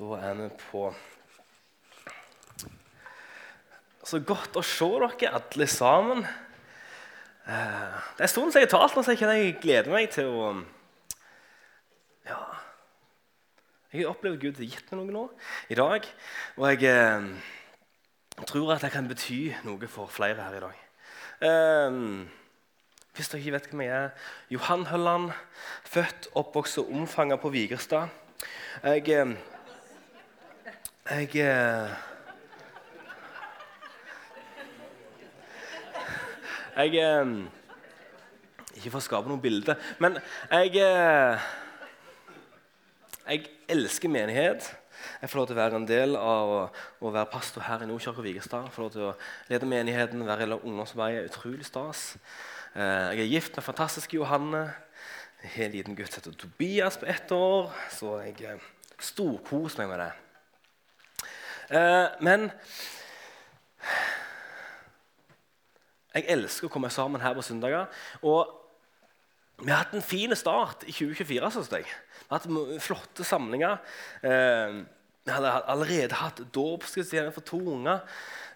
Da er vi på Så godt å se dere alle sammen. Eh, Det er en stund siden jeg har talt, så jeg kjenner jeg gleder meg til å Ja. Jeg har opplevd Gud har gitt meg noe nå i dag. Og jeg eh, tror at det kan bety noe for flere her i dag. Eh, hvis dere ikke vet hvem jeg er Johan Hølland, født, oppvokst og omfanga på Vigerstad. Jeg Jeg eh, Jeg eh, Ikke for å skape noe bilde, men jeg eh, Jeg elsker menighet. Jeg får lov til å være en del av å, å være pastor her i Nordkirka og Jeg Får lov til å lede menigheten, være i ungdomsarbeidet. Utrolig stas. Jeg er gift med fantastiske Johanne. Jeg har en liten gutt som heter Tobias på ett år, så jeg storkoser meg med det. Eh, men jeg elsker å komme sammen her på søndager. Og vi har hatt en fin start i 2024, syns jeg. Vi har hatt flotte samlinger. Eh, vi hadde allerede hatt dåpsgudstjeneste for to unger.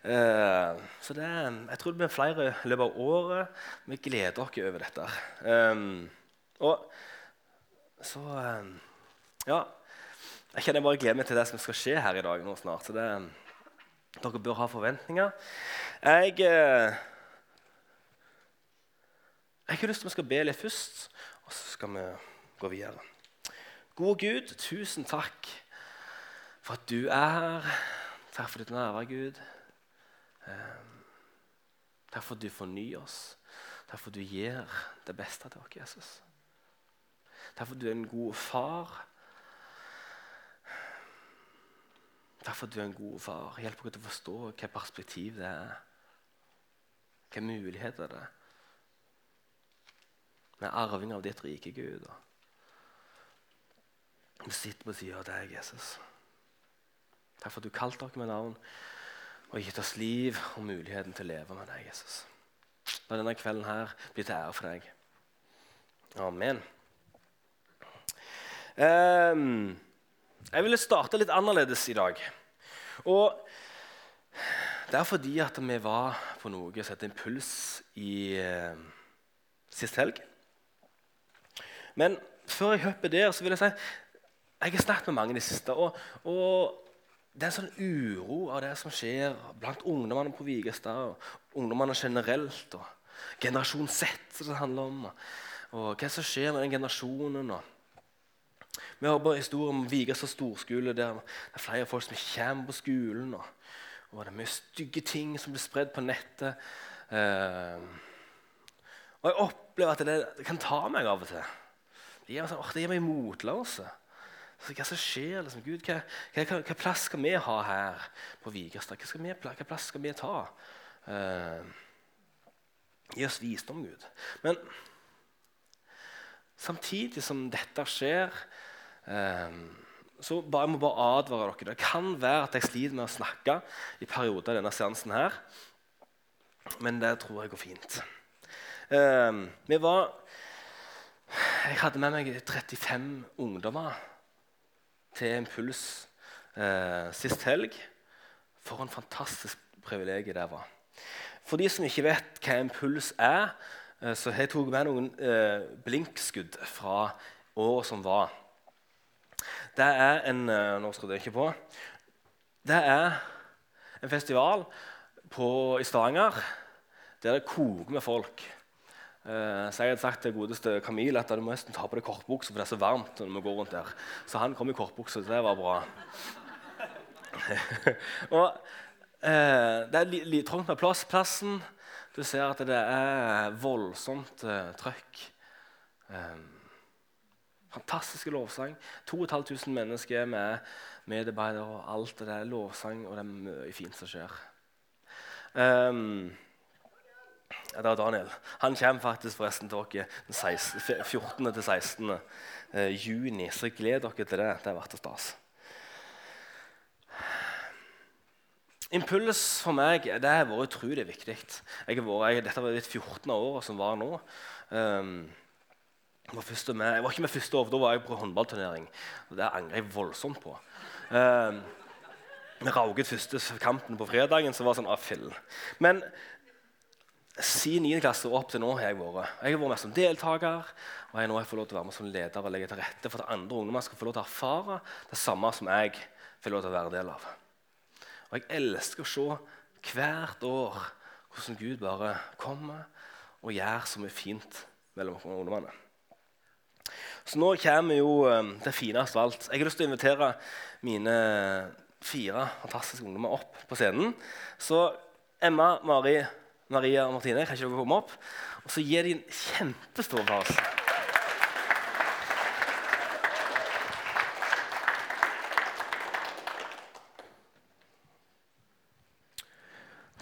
Eh, så det, jeg tror det blir flere i løpet av året. Vi gleder oss over dette. Og så Ja. Jeg kjenner bare gleder meg til det som skal skje her i dag nå snart. Så det, dere bør ha forventninger. Jeg eh, jeg har lyst til at vi skal be litt først, og så skal vi gå videre. Gode Gud, tusen takk for at du er her. Takk for ditt nærvær, Gud. Eh, Takk for at du fornyer oss. Takk for at du gir det beste til oss, Jesus. Takk for at du er en god far. Takk for at du er en god far. Hjelp oss til å forstå hvilket perspektiv det er. Hvilke muligheter det er. Vi er arving av ditt rike, Gud. Vi sitter på siden av deg, Jesus. Takk for at du kalte oss med navn og gitt oss liv og muligheten til å leve med deg, Jesus. La denne kvelden her bli til ære for deg. Amen. Ehm, jeg ville starte litt annerledes i dag. Og det er fordi at vi var på noe som heter Impuls i eh, sist helg. Men før jeg hopper der, så vil jeg si jeg har snakket med mange i det siste. Og, og det er en sånn uro av det som skjer blant ungdommene på Vigestad. Og ungdommene generelt. Og generasjon Z, som det handler om. Og hva som skjer med den generasjonen. Og vi har bare historier om Vigestad storskole, der det er flere folk som kommer på skolen. Og, og det er mye stygge ting som blir spredd på nettet. Eh, og jeg opplever at det, det kan ta meg av og til. Det gir meg, sånn, det gir meg motløse. Så hva som skjer? Liksom? Gud, hva, hva, hva, hva plass skal vi ha her på Vigerstad? Hva, hva plass skal vi ta? Eh, gi oss visdom, Gud. Men samtidig som dette skjer, eh, så jeg må bare advare dere. Det kan være at jeg sliter med å snakke i perioder av denne seansen her. Men det tror jeg går fint. Eh, vi var Jeg hadde med meg 35 ungdommer til Impuls eh, sist helg. For en fantastisk privilegium det var. For de som ikke vet hva Impuls er, så jeg tok med noen eh, blinkskudd fra året som var. Det er en eh, Nå skrudde jeg ikke på. Det er en festival på, i Stavanger der det koker med folk. Eh, så jeg hadde sagt til godeste Camille at du må nesten ta på deg kortbukse, for det er så varmt når vi går rundt der. Så han kom i kortbukse, så det var bra. og eh, Det er litt li, trangt med plass. Plassen Du ser at det er voldsomt eh, trøkk. Eh, fantastiske lovsang. 2500 mennesker er med medarbeidere og alt. Det er lovsang, og det er mye fint som skjer. Um, det er Daniel. Han kommer faktisk forresten til dere den 14. til 16. eh, juni, så gled dere til det. Det vært stas. Impuls for meg det har vært utrolig viktig. Jeg har vært, jeg, dette var det 14. året som var nå. Um, var med, jeg var ikke med første år, da var jeg på håndballturnering. og Det angrer jeg voldsomt på. Um, vi rauget første kampen på fredagen, så var det sånn ah, fill. Men siden 9. klasse opp til nå har jeg vært Jeg har vært med som deltaker, og jeg nå har jeg fått lov til å være med som leder og legge til rette for at andre ungdommer skal få lov til å erfare det samme som jeg får lov til å være del av. Og jeg elsker å se hvert år hvordan Gud bare kommer og gjør så mye fint mellom ungdommene. Så nå kommer jo eh, det fineste av alt. Jeg har lyst til å invitere mine fire fantastiske ungdommer opp på scenen. Så Emma, Mari, Maria og Martine, kan ikke dere komme opp? Og så gir de en kjempestor applaus.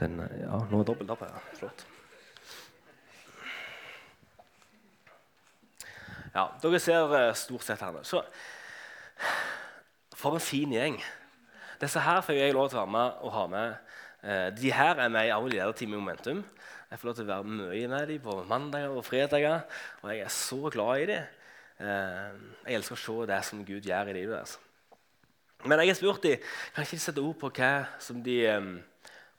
Den, ja, nå er dobbelt opp ja. Flott. Ja, dere ser eh, stort sett her nå. Så For en fin gjeng. Disse her får jeg lov til å være med og ha med. Eh, de her er med i Arv lederteam i Momentum. Jeg får lov til å være mye med dem på mandager og fredager. Og jeg er så glad i dem. Eh, jeg elsker å se det som Gud gjør i livet deres. Men jeg har spurt dem kan ikke de sette ord på hva som de,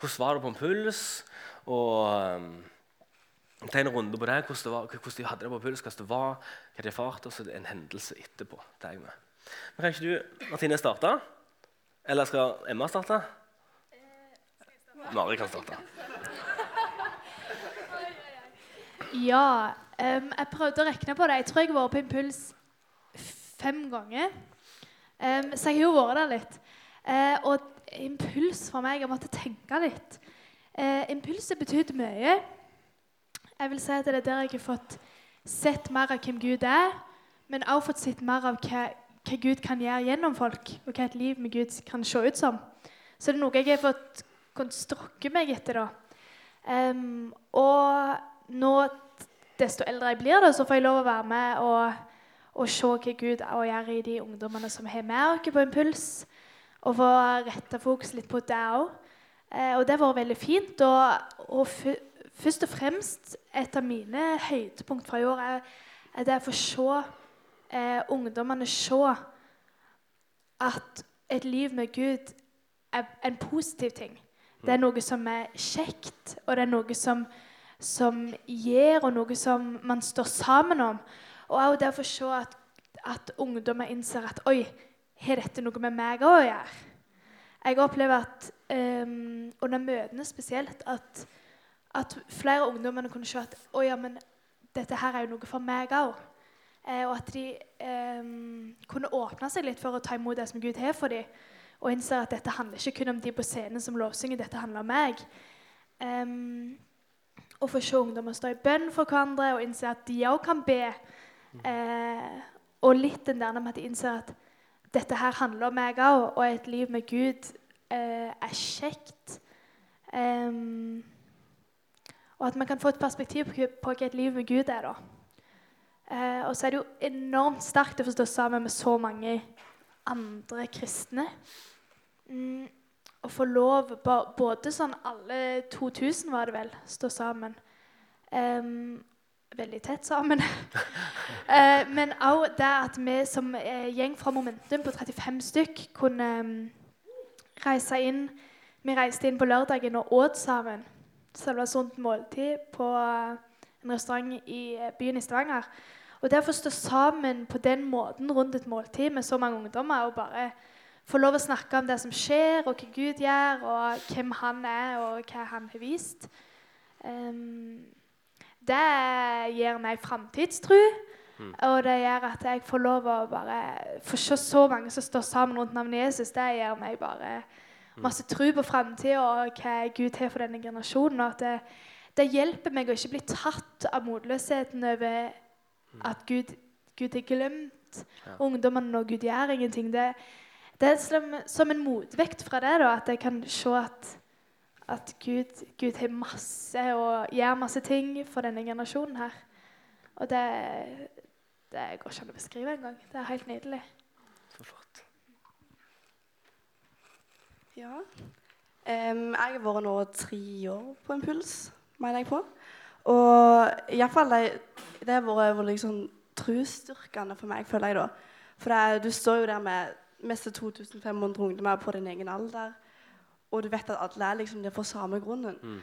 hvordan var det på en puls. Og ta en runde på det, hvordan, var, hvordan de hadde det på puls, hvordan det var, hva de erfarte, og så en hendelse etterpå. Er jeg med. Men Kan ikke du, Martine, starte? Eller skal Emma starte? Mari kan starte. Ja. Um, jeg prøvde å regne på det. Jeg tror jeg har vært på impuls fem ganger. Um, så jeg har jo vært der litt. Uh, og impuls for meg Jeg måtte tenke litt. Eh, impulset betydde mye. Jeg vil si at det er der jeg har fått sett mer av hvem Gud er, men også fått sett mer av hva hva Gud kan gjøre gjennom folk, og hva et liv med Gud kan se ut som. Så det er noe jeg har fått kunnet strokke meg etter. da. Um, og nå, desto eldre jeg blir, da, så får jeg lov å være med og, og se hva Gud gjør i de ungdommene som har med oss på impuls. Og få retta fokus litt på det òg. Uh, og det har vært veldig fint. Og, og først og fremst et av mine høydepunkt fra i år er, er det å få se eh, ungdommene se at et liv med Gud er en positiv ting. Det er noe som er kjekt, og det er noe som, som gir, og noe som man står sammen om. Og også det å få se at, at ungdommer innser at Oi, har dette noe med meg å gjøre? Jeg opplever at um, under møtene spesielt at, at flere ungdommene kunne se at å ja, men dette her er jo noe for meg òg. Eh, og at de eh, kunne åpne seg litt for å ta imot det som Gud har for dem. Og innser at dette handler ikke kun om de på scenen som lovsynger, dette handler om meg. Um, og få se ungdommer stå i bønn for hverandre og innse at de òg kan be. Eh, og litt den der med at de innser at dette her handler om meg òg, og et liv med Gud eh, er kjekt. Um, og at man kan få et perspektiv på, hva et liv med Gud er. da. Eh, og så er det jo enormt sterkt å få stå sammen med så mange andre kristne. Mm, å få lov Både sånn alle 2000 var det vel, stå sammen. Um, veldig tett sammen. eh, men òg det at vi som uh, gjeng fra Momentum på 35 stykk kunne um, reise inn Vi reiste inn på lørdagen og åt sammen. Så det var et sånt måltid på uh, en restaurant i byen i Stavanger. Og det å få stå sammen på den måten rundt et måltid med så mange ungdommer og bare få lov å snakke om det som skjer, og hva Gud gjør, og hvem han er, og hva han har vist um, Det gir meg framtidstro. Mm. Og det gjør at jeg får lov å bare få se så mange som står sammen rundt navnet Jesus. Det gir meg bare mm. masse tro på framtida og hva Gud har for denne generasjonen. og at det, det hjelper meg å ikke bli tatt av motløsheten over at Gud, Gud er glemt ja. ungdommene når Gud gjør ingenting. Det, det er som, som, en motvekt fra det, da, at jeg kan se at, at Gud, Gud, har masse og gjør masse ting for denne generasjonen her. Og det, det går ikke an å beskrive engang. Det er helt nydelig. Så flott. Ja. Um, jeg har vært nå tre år på Impuls, mener jeg på. Og iallfall det, det har vært liksom trosstyrkende for meg, føler jeg da. For det, du står jo der med mest 2500 ungdommer på din egen alder, og du vet at alle er liksom der for samme grunnen. Mm.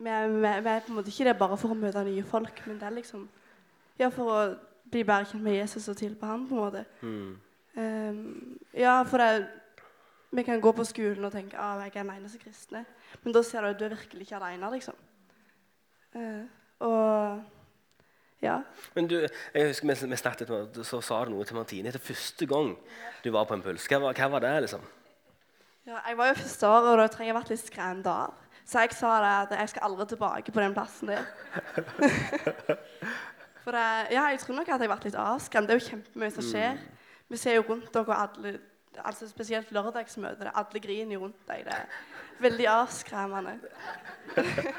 Vi er, vi vi er på en måte ikke det bare for å møte nye folk, men det er liksom ja, for å bli bedre kjent med Jesus og tilbe ham, på en måte. Mm. Um, ja, for det, vi kan gå på skolen og tenke at jeg er den eneste kristne. Men da ser du at du er virkelig ikke alene, liksom. Uh, og ja. Men du, jeg husker vi, vi snakket så sa du noe til Martine etter første gang du var på Impuls. Hva, hva var det, liksom? Ja. Jeg var jo første år, og da trenger jeg vært litt skremt av. Så jeg sa det at jeg skal aldri tilbake på den plassen der. for det, ja, jeg tror nok at jeg har vært litt avskremt. Det er jo kjempemye som skjer. Vi ser jo rundt dere, og alle, altså spesielt lørdagsmøtet. Alle griner jo rundt deg. Det er veldig avskremmende.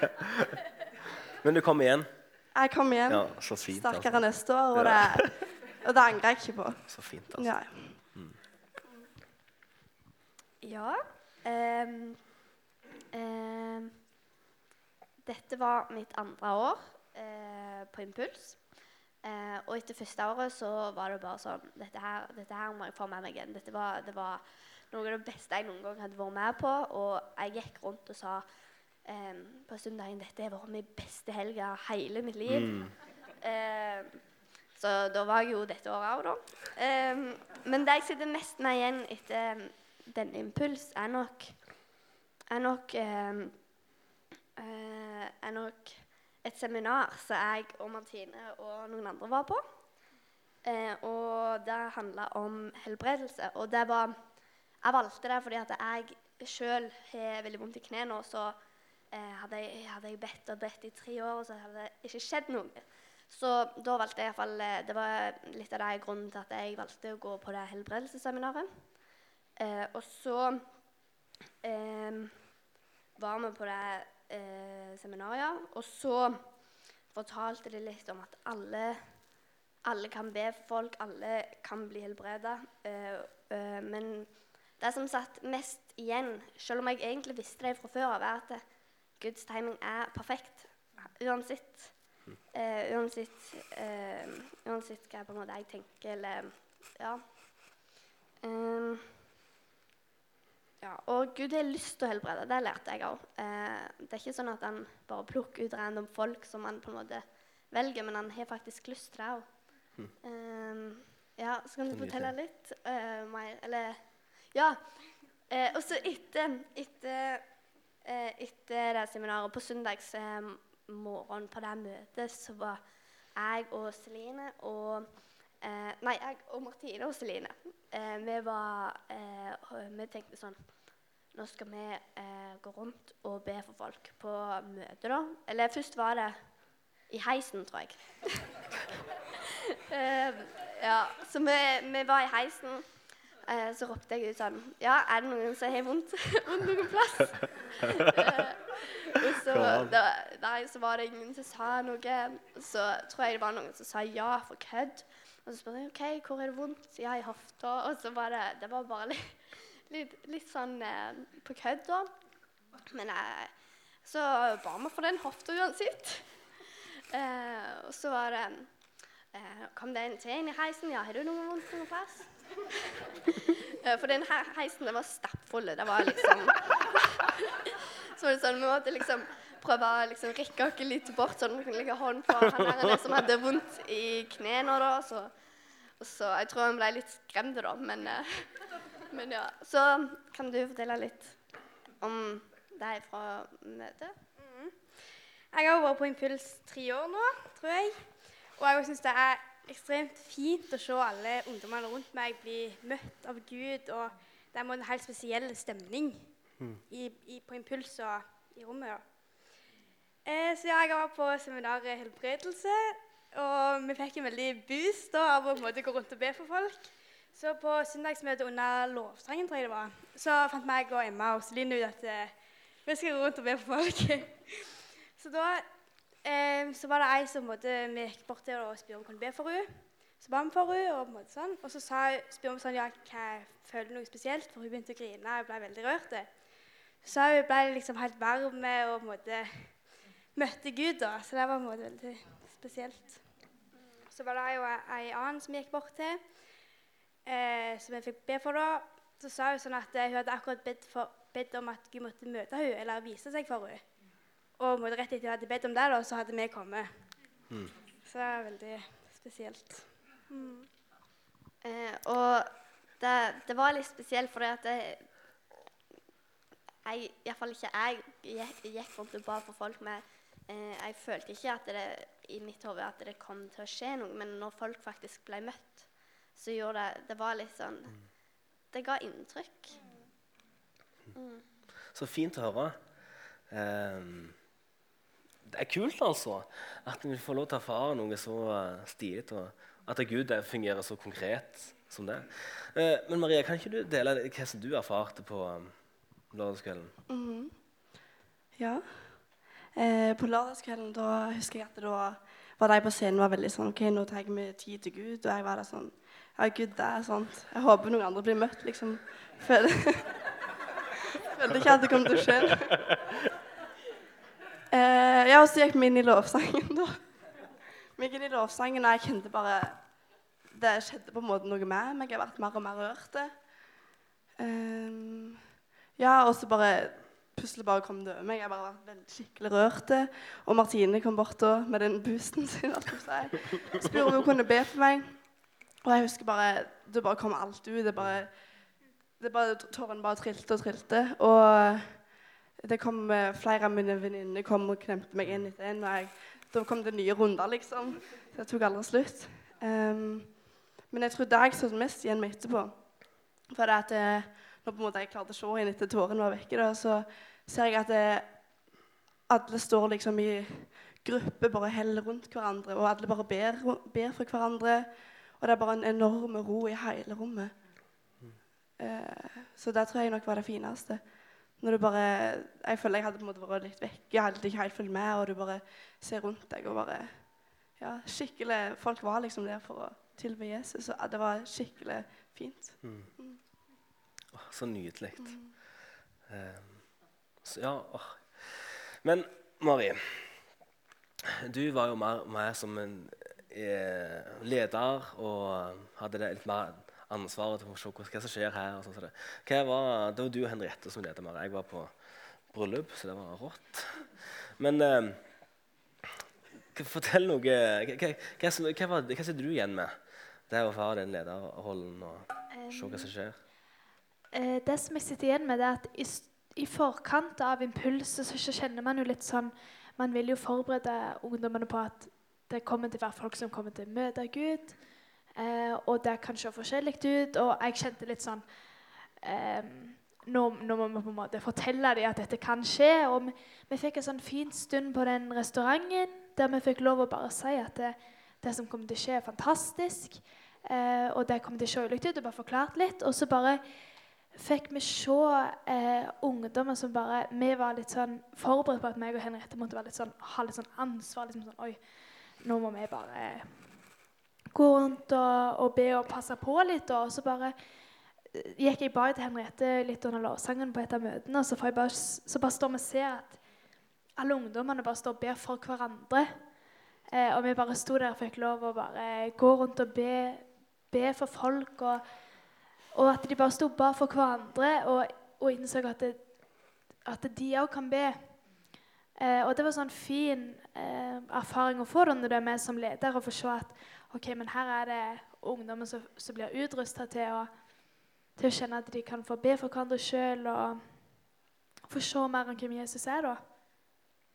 Men du kom igjen. Jeg kom igjen. Ja, så fint. sterkere Altså. neste år, og det, og det angrer jeg ikke på. Så fint, altså. Ja. Ja. Um, um, dette var mitt andre år uh, på Impuls. Uh, og etter første året så var det bare sånn Dette her, dette her må jeg få med meg igjen. Dette var, det var noe av det beste jeg noen gang hadde vært med på. Og jeg gikk rundt og sa um, på søndagen dette har vært min beste helg av hele mitt liv. Ehm, så da var jeg jo dette året òg, da. Um, men det jeg sitter mest med igjen etter denne impuls, er nok er nok, ehm, eh, er nok et seminar som jeg og Martine og noen andre var på. Eh, og det handla om helbredelse. Og det var Jeg valgte det fordi at jeg sjøl har veldig vondt i kneet nå, så eh, hadde, jeg, hadde jeg bedt og bedt i tre år, og så hadde det ikke skjedd noe. Så da valgte jeg iallfall Det var litt av det grunnen til at jeg valgte å gå på det helbredelsesseminaret. Eh, og så eh, var vi på det eh, seminaret, og så fortalte de litt om at alle, alle kan be for folk, alle kan bli helbreda. Eh, eh, men det som satt mest igjen, selv om jeg egentlig visste det fra før av, er at Guds timing er perfekt uansett. Uh, uansett, uh, uansett hva jeg tenker, eller Ja. Ehm, ja, og Gud har lyst til å helbrede. Det lærte jeg òg. Eh, det er ikke sånn at han bare plukker ut random folk som han på en måte velger, men han har faktisk lyst til det òg. ja, så kan du fortelle litt eh, mer Eller Ja. Eh, og så etter, etter, eh, etter det seminaret, på søndags eh, morgen på det møtet, så var jeg og Celine og eh, Nei, jeg og Martine og Celine. Eh, vi var eh, Vi tenkte sånn Nå skal vi eh, gå rundt og be for folk på møte, da. Eller først var det i heisen, tror jeg. eh, ja, så vi, vi var i heisen. Eh, så ropte jeg ut sånn Ja, er det noen som har vondt, noen plass? og så, da, nei, så var det ingen som sa noe. Så tror jeg det var noen som sa ja for kødd. Og så spør jeg OK, hvor er det vondt? Ja, i hofta. Og så var det Det var bare litt, litt, litt sånn eh, på kødd, da. Men eh, så ba vi for den hofta uansett. Eh, og så var det eh, Kom det en til inn i heisen? Ja, har du noe vondt noe plass? Eh, for den heisen den var stappfull. Det var liksom Så var det sånn, vi måtte liksom prøve å liksom rikke oss litt bort, sånn at vi kunne legge hånd på han der som hadde vondt i knærne. da, så, og så Jeg tror han ble litt skremt, da, men, eh, men ja. Så kan du fortelle litt om deg fra møtet? Jeg har vært på Impuls tre år nå, tror jeg. Og jeg syns det er ekstremt fint å se alle ungdommene rundt meg bli møtt av Gud. Og det er en helt spesiell stemning i, i, på Impuls og i rommet. Eh, så ja, jeg var på seminaret helbredelse, og vi fikk en veldig boost da, av å på en måte gå rundt og be for folk. Så på søndagsmøtet under lovsangen, tror jeg det var, så fant meg og Emma og Celine ut at eh, vi skal gå rundt og be for folk. Så da eh, så var det ei som måte, vi gikk bort til og spurte om vi kunne be for henne. Så ba vi for henne, og på en måte sånn. Og så sa, spurte vi sånn, ja, hva føler du noe spesielt, for hun begynte å grine og ble veldig rørt. Så hun ble liksom helt varm og på en måte møtte Gud da, så det var på en måte veldig spesielt. Så var det jo ei annen som gikk bort til, eh, som jeg fikk be for da. Så sa hun sånn at eh, hun hadde akkurat bedt, for, bedt om at Gud måtte møte henne, eller vise seg for henne. Og rett etter hun hadde bedt om det, da, så hadde vi kommet. Så det er veldig spesielt. Eh, og det, det var litt spesielt fordi at det, jeg, iallfall ikke jeg, gikk, gikk rundt og ba for folk med eh, Jeg følte ikke at det, i mitt hode at det kom til å skje noe, men når folk faktisk ble møtt, så gjorde det Det var litt sånn Det ga inntrykk. Så fint å høre. Um, det er kult, altså, at vi får lov til å erfare noe så uh, stilig. Og at Gud det fungerer så konkret som det. Uh, men Maria, kan ikke du dele hva som du erfarte på um, lørdagskvelden? Ja. Eh, på lørdagskvelden da husker jeg at da var de på scenen var veldig sånn OK, nå tar vi tid til Gud. Og jeg var der sånn Ja, Gud, det er sånt. Jeg håper noen andre blir møtt, liksom. Føler Følte ikke at det kom til å skje. Eh, ja, og så gikk vi inn i lovsangen, da. Vi gikk inn i lovsangen, og jeg kjente bare Det skjedde på en måte noe med meg. Jeg ble mer og mer rørt. Eh, ja, og så bare plutselig bare kom det over meg. Jeg bare var veldig skikkelig rørt. Og Martine kom bort da, med den boosten sin. og. Spurte om hun kunne be for meg. Og jeg husker bare Det bare kom alt ut. Det bare, det bare Tårene bare trilte og trilte. Og det kom eh, flere av mine venninner kom og klemte meg inn etter en. Og jeg, da kom det nye runder, liksom. Det tok aldri slutt. Um, men jeg tror det jeg så mest igjen med etterpå, for det at eh, når på en måte jeg klarte å se henne etter tårene var vekke, da, så ser jeg at det, alle står liksom i gruppe, bare heller rundt hverandre, og alle bare ber, ber for hverandre. Og det er bare en enorm ro i hele rommet. Eh, så det tror jeg nok var det fineste. Når du bare, Jeg føler jeg hadde på en måte vært litt vekk. Jeg hadde ikke helt fulgt med, og du bare ser rundt deg og bare ja, skikkelig, Folk var liksom der for å tilbe Jesus, og det var skikkelig fint. Åh, så nydelig. Ehm, så, ja. Men Mari, du var jo mer, mer som en eh, leder og hadde det litt mer ansvaret for å se hva, som skjer her. sånn som det. Var, det var du og Henriette som leder mer. Jeg var på bryllup, så det var rått. Men eh, fortell noe Hva, hva, hva, hva, sitter du igjen med? Det å ha den lederrollen og se hva som skjer. Eh, det som jeg sitter igjen med, er at i, i forkant av impulset så, så kjenner man jo litt sånn Man vil jo forberede ungdommene på at det kommer til å være folk som kommer til å møte Gud. Eh, og det kan se forskjellig ut. Og jeg kjente litt sånn eh, nå, nå må vi på en måte fortelle dem at dette kan skje. Og vi, vi fikk en sånn fin stund på den restauranten der vi fikk lov å bare si at det, det som kommer til å skje, er fantastisk. Eh, og det kommer til å se ulikt ut. Og bare forklart litt. Og så bare fikk vi se eh, ungdommer som bare Vi var litt sånn forberedt på at meg og Henriette måtte være litt sånn, ha litt sånn ansvar. liksom sånn, Oi, nå må vi bare gå rundt og, og be og passe på litt. Og så bare eh, gikk jeg bak til Henriette litt under lovsangen på et av møtene, og så, får jeg bare, så bare står vi og ser at alle ungdommene bare står og ber for hverandre. Eh, og vi bare sto der og fikk lov å bare gå rundt og be, be for folk. Og, og at de bare sto og ba for hverandre og, og innså at, det, at de òg kan be. Eh, og det var sånn fin eh, erfaring å få da når du er med som leder og få se at ok, men her er det ungdommen som, som blir utrusta til, til å kjenne at de kan få be for hverandre sjøl og få se mer om hvem Jesus er. da.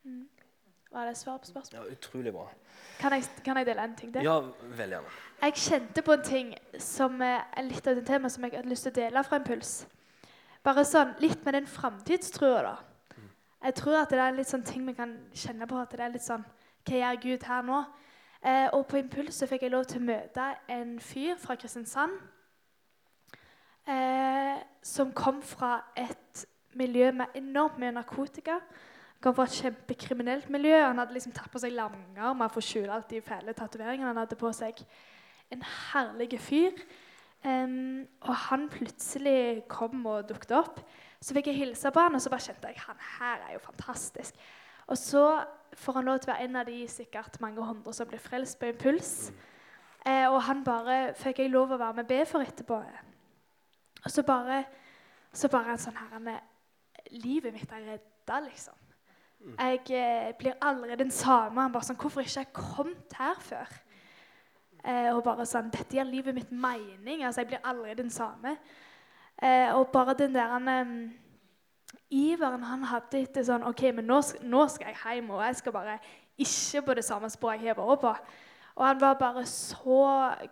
Mm. Var det svar på spørsmålet? Ja, Utrolig bra. Kan jeg, kan jeg dele en ting til? Ja, veldig gjerne. Jeg kjente på en ting som eh, er litt av det temaet som jeg hadde lyst til å dele fra Impuls. Bare sånn, Litt med den framtidstrua, da. Jeg tror at det er litt sånn ting vi kan kjenne på. at det er litt sånn, Hva gjør Gud her nå? Eh, og på Impuls så fikk jeg lov til å møte en fyr fra Kristiansand eh, som kom fra et miljø med enormt mye narkotika. Kom fra et kjempekriminelt miljø. Han hadde liksom tatt på seg langarmer for å skjule alt de fæle tatoveringene han hadde på seg. En herlig fyr. Um, og han plutselig kom og dukket opp. Så fikk jeg hilse på han, og så bare kjente jeg han her er jo fantastisk. Og så får han lov til å være en av de sikkert mange hundre som blir frelst på impuls. Eh, og han bare fikk jeg lov å være med og be for etterpå. Og så bare, så bare en sånn her er- Livet mitt er redda, liksom. Jeg eh, blir aldri den samme. Han bare sånn Hvorfor ikke jeg kommet her før? Eh, og bare sånn Dette gir livet mitt mening. Altså, jeg blir aldri den samme. Eh, og bare den der han, iveren han hadde etter sånn OK, men nå, nå skal jeg hjem, og jeg skal bare ikke på det samme sporet jeg har vært på. Og han var bare så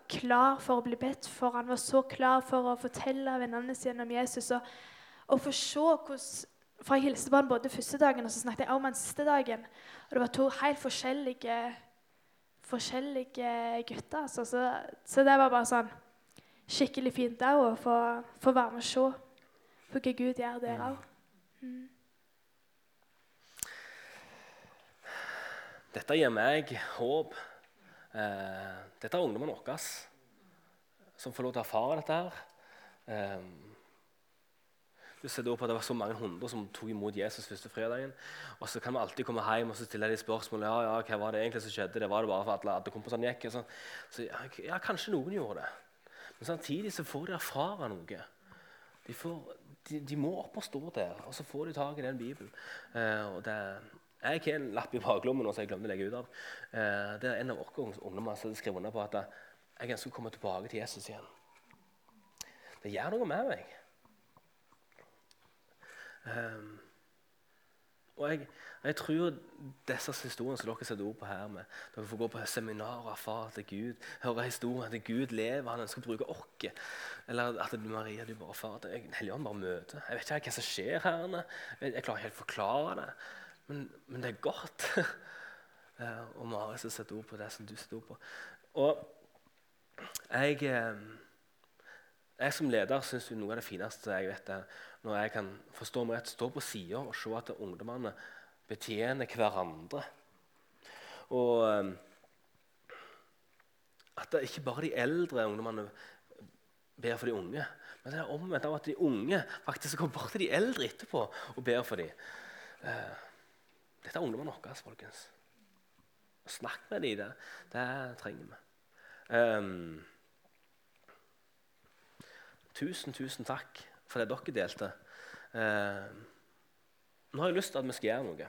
klar for å bli bedt for. Han var så klar for å fortelle vennene sine om Jesus. Og, og få se hvordan For jeg hilste på han både første dagen og så snakket jeg om han siste dagen. Og det var to helt forskjellige forskjellige gutter. Altså. Så, så det var bare sånn skikkelig fint å få, få være med og se på hva Gud gjør der òg. Dette gir meg håp. Eh, dette er ungdommen vår som får lov til å erfare dette. her. Eh, du ser da på at Det var så mange hundre som tok imot Jesus første fredagen. Og så kan vi alltid komme hjem og stille de spørsmål. Ja, ja, hva var det egentlig som skjedde? Det var det bare for at alle, kompisene gikk. Så, sånn. Så ja, ja, kanskje noen gjorde det. Men samtidig så får de erfare noe. De, får, de, de må opp og stå der, og så får de tak i den Bibelen. Eh, og det, jeg har en lapp i baklommen som jeg glemte å legge ut av. Eh, det er en av våre ungdommer som skrev under på at jeg ønsker å komme tilbake til Jesus igjen. Det gjør noe med meg. Um, og jeg, jeg tror disse historiene som dere setter ord på her med, Dere får gå på seminar og erfare at Gud høre historien at Gud lever, han ønsker å bruke oss. Eller at du, Maria, du bare far, at Helligånden bare møter. Jeg vet ikke hva som skjer her. Jeg, jeg klarer ikke helt å forklare det. Men, men det er godt. Eh, og Mari som setter ord på det som du setter ord på. Og jeg, eh, jeg som leder syns noe av det fineste jeg vet, er når jeg kan forstå meg rett, stå på sida og se at ungdommene betjener hverandre. Og eh, at det ikke bare de eldre ungdommene ber for de unge, men det er omvendt av at de unge faktisk går bort til de eldre etterpå og ber for dem. Eh, dette er ungdommene våre, folkens. Snakk med dem. Det, det trenger vi. Um, tusen, tusen takk for det dere delte. Eh, nå har jeg lyst til at vi skal gjøre noe.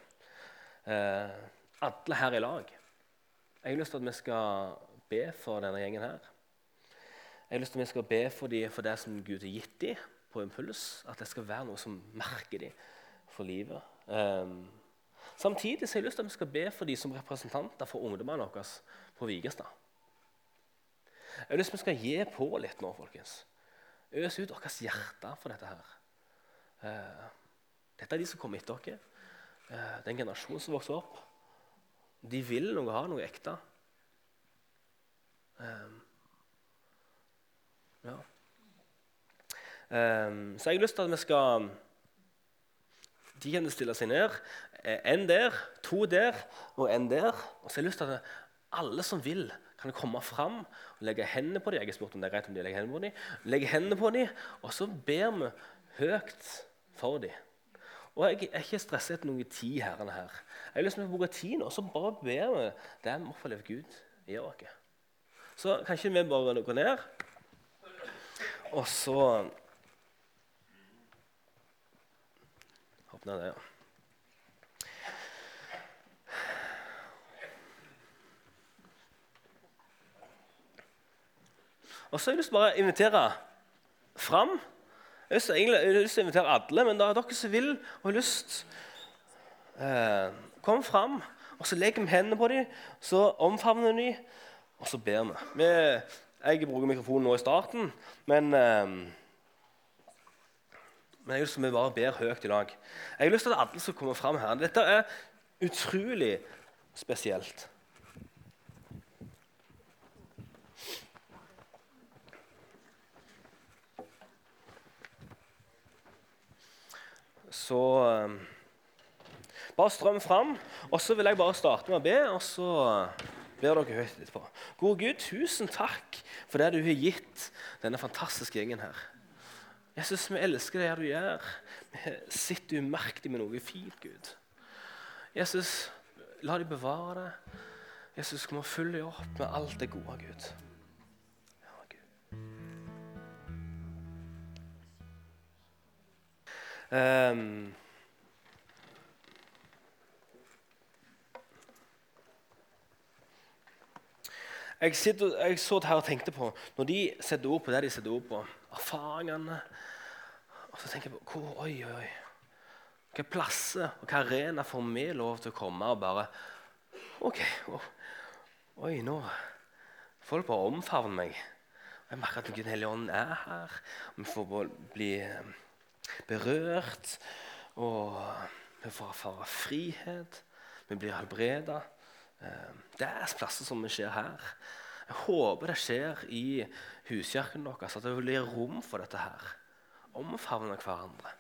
Eh, alle her i lag. Jeg har lyst til at vi skal be for denne gjengen her. Jeg har lyst til at vi skal be for dem for det som Gud har gitt dem på impuls. At det skal være noe som merker dem for livet. Eh, samtidig så har jeg lyst til at vi skal be for dem som representanter for ungdommene våre på Vigestad. Jeg har lyst til at vi skal gi på litt nå, folkens. Øs ut deres hjerte for dette her. Uh, dette er de som kommer etter dere. Uh, den generasjonen som vokser opp. De vil noe, ha noe ekte. Um, ja. Um, så jeg har lyst til at vi skal De kan stille seg ned. En der, to der og en der. Og så har jeg lyst til at alle som vil, kan komme fram og legge hendene på dem. Jeg har spurt om det er greit om de legger hendene på dem. Legger hendene på dem, og så ber vi høyt for dem. Og Jeg er ikke stresset etter noe tid her. Jeg har lyst til å bruke tid nå, så bare ber vi det vi opplever Gud i oss. Så kanskje vi bare går ned, og så Håper det, der, ja. Og så har jeg lyst til bare å invitere fram. Jeg har egentlig- jeg har lyst til å invitere alle, men da er dere som vil og har lyst. Eh, kom fram, og så legger vi hendene på dem, så omfavner vi dem, og så ber vi. vi. Jeg bruker mikrofonen nå i starten, men eh, men jeg har lyst til at vi bare ber høyt i lag. Jeg har lyst til at alle skal komme fram her. Dette er utrolig spesielt. Så eh, bare strøm fram. Og så vil jeg bare starte med å be, og så ber dere høyt etterpå. Gode Gud, tusen takk for det du har gitt denne fantastiske gjengen her. Jesus, vi elsker det du gjør. Vi sitter umerkelig med noe fint, Gud. Jesus, la dem bevare det. Jesus, kom og følg dem opp med alt det gode, Gud. Ehm, jeg, sitter, jeg så her og tenkte på Når de setter ord på det de setter ord på, erfaringene og så tenker jeg på hvor, oi, oi. Hvilke plasser og hvilke arenaer får vi lov til å komme og bare OK. å, oi, nå Folk bare omfavner meg. Jeg merker at Den hellige ånd er her. Vi får bare bli eh, berørt. Og vi får erfare frihet. Vi blir helbreda. Eh, Det er plasser som skjer her. Jeg håper det skjer i huskirken deres, at det blir rom for dette her. Omfavne hverandre.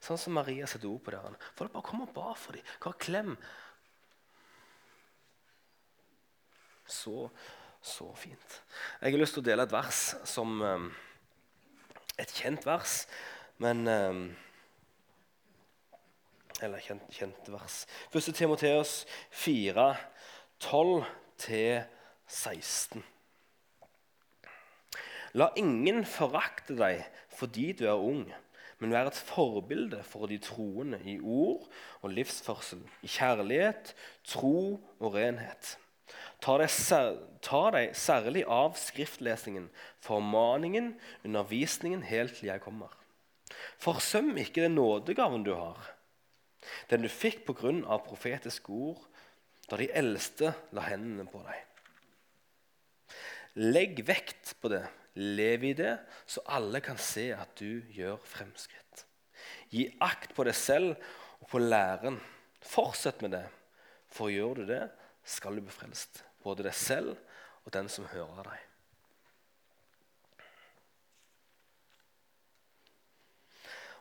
Sånn som Maria setter ord på dere. Folk bare kommer og ba for dem. Hva klem. Så, så fint. Jeg har lyst til å dele et vers som um, Et kjent vers, men um, Eller kjent, kjent vers. 1. Timoteos 4, 12-16. La ingen forakte deg fordi du er ung, men vær et forbilde for de troende i ord og livsførsel, i kjærlighet, tro og renhet. Ta deg, ta deg særlig av skriftlesningen, formaningen, undervisningen, helt til jeg kommer. Forsøm ikke den nådegaven du har, den du fikk på grunn av profetiske ord, da de eldste la hendene på deg. Legg vekt på det, lev i det, så alle kan se at du gjør fremskritt. Gi akt på deg selv og på læren. Fortsett med det, for gjør du det, skal du bli frelst. Både deg selv og den som hører deg.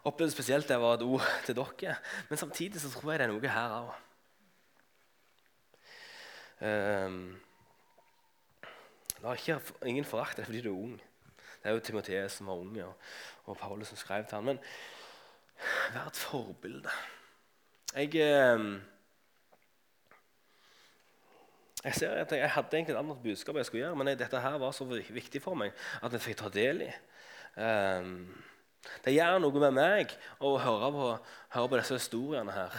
Opplevde spesielt det var et ord til dere, men samtidig så tror jeg det er noe her òg. La ikke ingen forakte deg fordi du er ung. Det er jo Timotees som var unge, og, og Paulus som skrev til ham. Men vær et forbilde. Jeg, eh, jeg ser at jeg hadde egentlig et annet budskap jeg skulle gjøre, men dette her var så viktig for meg at jeg fikk ta del i. Um, det gjør noe med meg å høre på, høre på disse historiene her.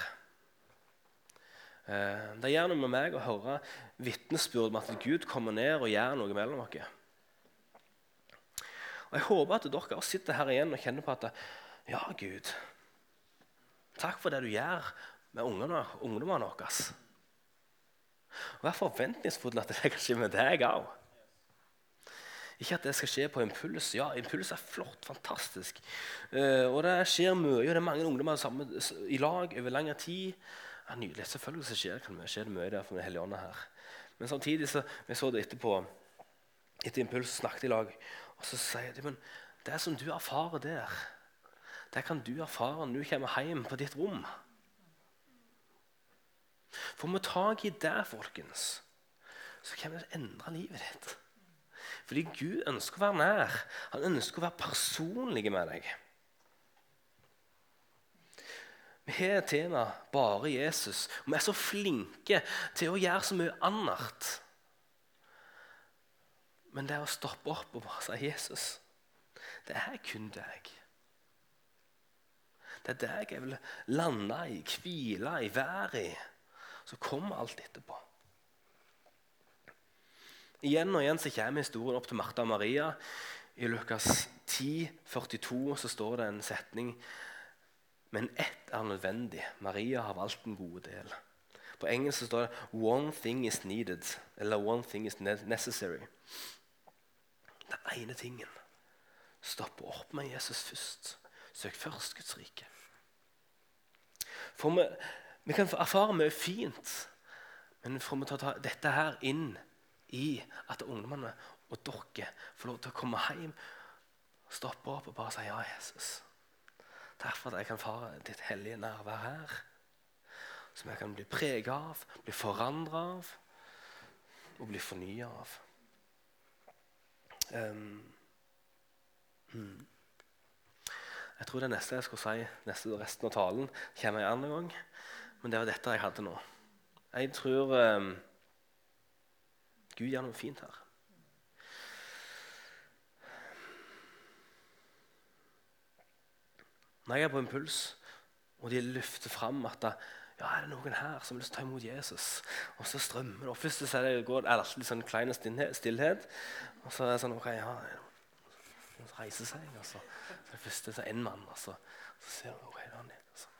Uh, det gjør noe med meg å høre vitnesbyrd om at Gud kommer ned og gjør noe mellom oss. Og Jeg håper at dere sitter her igjen og kjenner på at ja, Gud, takk for det du gjør med ungene, ungdommene våre. Vær forventningsfull at det er kanskje med deg òg. Ikke at det skal skje på impuls. Ja, impuls er flott, fantastisk. Uh, og det skjer mye, og det er mange ungdommer sammen, i lag over lengre tid. Ja, nydelig. Selvfølgelig så skjer, kan det, skjer mye der for Den hellige ånd her. Men samtidig så vi så det etterpå, etter impuls snakket i lag, og så sier de men det som du erfarer der, det kan du erfare når du kommer hjem på ditt rom. Får vi tak i det, folkens, så kan vi endre livet ditt. Fordi Gud ønsker å være nær. Han ønsker å være personlig med deg. Vi har et tema bare Jesus, og vi er så flinke til å gjøre så mye annet. Men det å stoppe opp og bare si 'Jesus', det er kun deg. Det er deg jeg vil lande i, hvile i, være i. Så kommer alt etterpå. Igjen og igjen så kommer historien opp til Martha og Maria. I Lukas 10, 42 så står det en setning Men ett er nødvendig. Maria har valgt den gode del. På engelsk så står det 'one thing is needed', eller 'one thing is necessary'. Den ene tingen. Stopp opp med Jesus først. Søk først Guds rike. For vi, vi kan erfare mye fint, men får vi ta dette her inn i at ungdommene og dere får lov til å komme hjem, stoppe opp og bare si ja, Jesus. Takk for at jeg kan fare ditt hellige nærvær her. Som jeg kan bli preget av, bli forandra av og bli fornya av. Um, hmm. Jeg tror det neste jeg skulle si, neste, resten av talen, kommer en annen gang. Men det var dette jeg hadde nå. Jeg tror um, Gud gjør noe fint her. når jeg er på impuls, og de løfter fram at ja, er det noen her som å ta imot Jesus? Og så strømmer det. Først er det, går, alltid sånn klein stillhet. Og så er det sånn ok, ja, så reiser seg. Og så, så det første så er en mann. Og så, så ser du, ok, da er han så,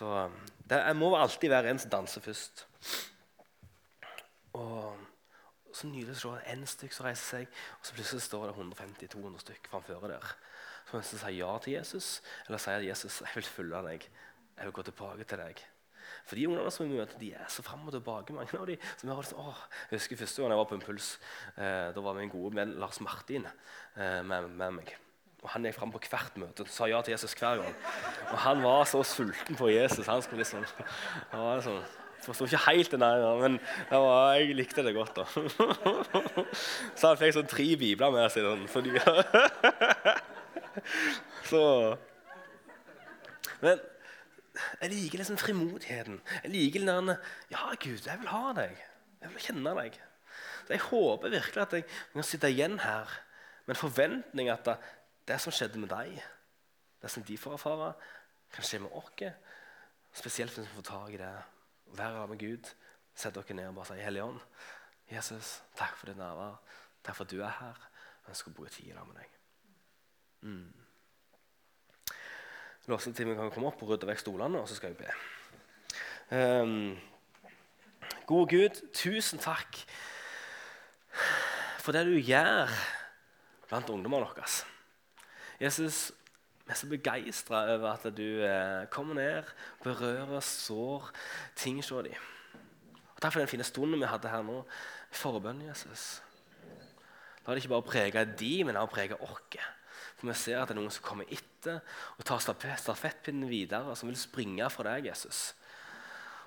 så um, det jeg må alltid være en som danser først. Så nydelig å se en stykk som reiser seg, og så plutselig står det 150-200 stykk framfor der. Som enten sier ja til Jesus, eller sier at Jesus, jeg vil følge deg. Jeg vil gå tilbake til deg. For de ungene som vi møter, de er så fram og tilbake. mange av de, som har, sånn, åh, jeg husker første gang jeg var på Impuls. Eh, da var min gode venn Lars Martin eh, med, med, meg. Og Han gikk fram på hvert møte og sa ja til Jesus hver gang. Og Han var så sulten på Jesus. Han skulle liksom, han var liksom Forsto ikke helt det, der, men var, jeg likte det godt. da. Så han fikk sånn tre bibler med seg. Sånn, fordi, så Men jeg liker liksom frimodigheten. Jeg liker den der Ja, Gud, jeg vil ha deg. Jeg vil kjenne deg. Så Jeg håper virkelig at jeg kan sitte igjen her med en forventning at det som skjedde med deg, det som de får erfare, kan skje med oss. Spesielt hvis vi får tak i det. Være med Gud. Sett dere ned og bare si Hellige Ånd, Jesus, takk for ditt nærvær. Takk for at du er her. Jeg ønsker å bruke tid med deg. Mm. Låsetimen kan komme opp og rydde vekk stolene, og så skal jeg be. Um, gode Gud, tusen takk for det du gjør blant ungdommene våre. Jesus, vi er så begeistra over at du eh, kommer ned, berører, sår ting hos dem. Og Takk for den fine stunden vi hadde her nå. Forbønn, Jesus. La det ikke bare prege de, men også prege oss. For vi ser at det er noen som kommer etter og tar stafettpinnen videre, som vil springe fra deg, Jesus.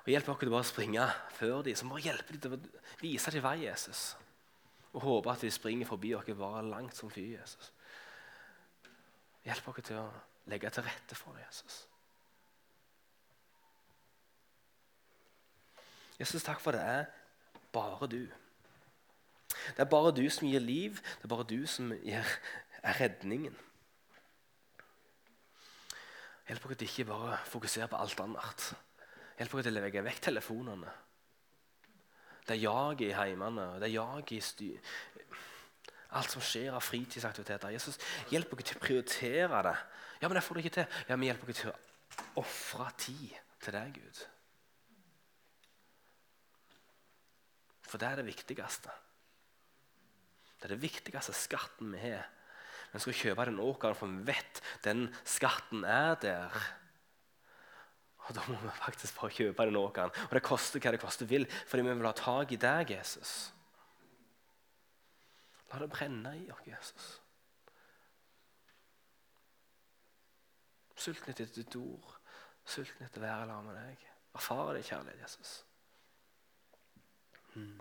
Og Hjelp oss til bare å springe før de, som bare hjelper dem til å vise dem vei, Jesus. Og håper at de springer forbi oss bare langt som fy, Jesus. Hjelp oss til å legge til rette for det, Jesus. Jesus, takk for det er bare du. Det er bare du som gir liv, det er bare du som gir redningen. Hjelp oss til ikke bare fokusere på alt annet. Hjelp oss til å legge vekk telefonene. Det er jaget i heimene, det er jaget i styr... Alt som skjer av fritidsaktiviteter. Jesus, hjelp oss til å prioritere det. Ja, men det får du ikke til. Ja, men hjelp oss til å ofre tid til deg, Gud. For det er det viktigste. Det er det viktigste skatten vi har. Vi skal kjøpe den åkeren, for vi vet den skatten er der. Og Da må vi faktisk bare kjøpe den åkeren. Og det koster hva det koster vil, fordi vi vil ha tak i deg, Jesus. La det brenne i oss, Jesus. Sulten etter ditt ord, sulten etter å være sammen med deg. Erfare det, kjærlighet, Jesus. Hmm.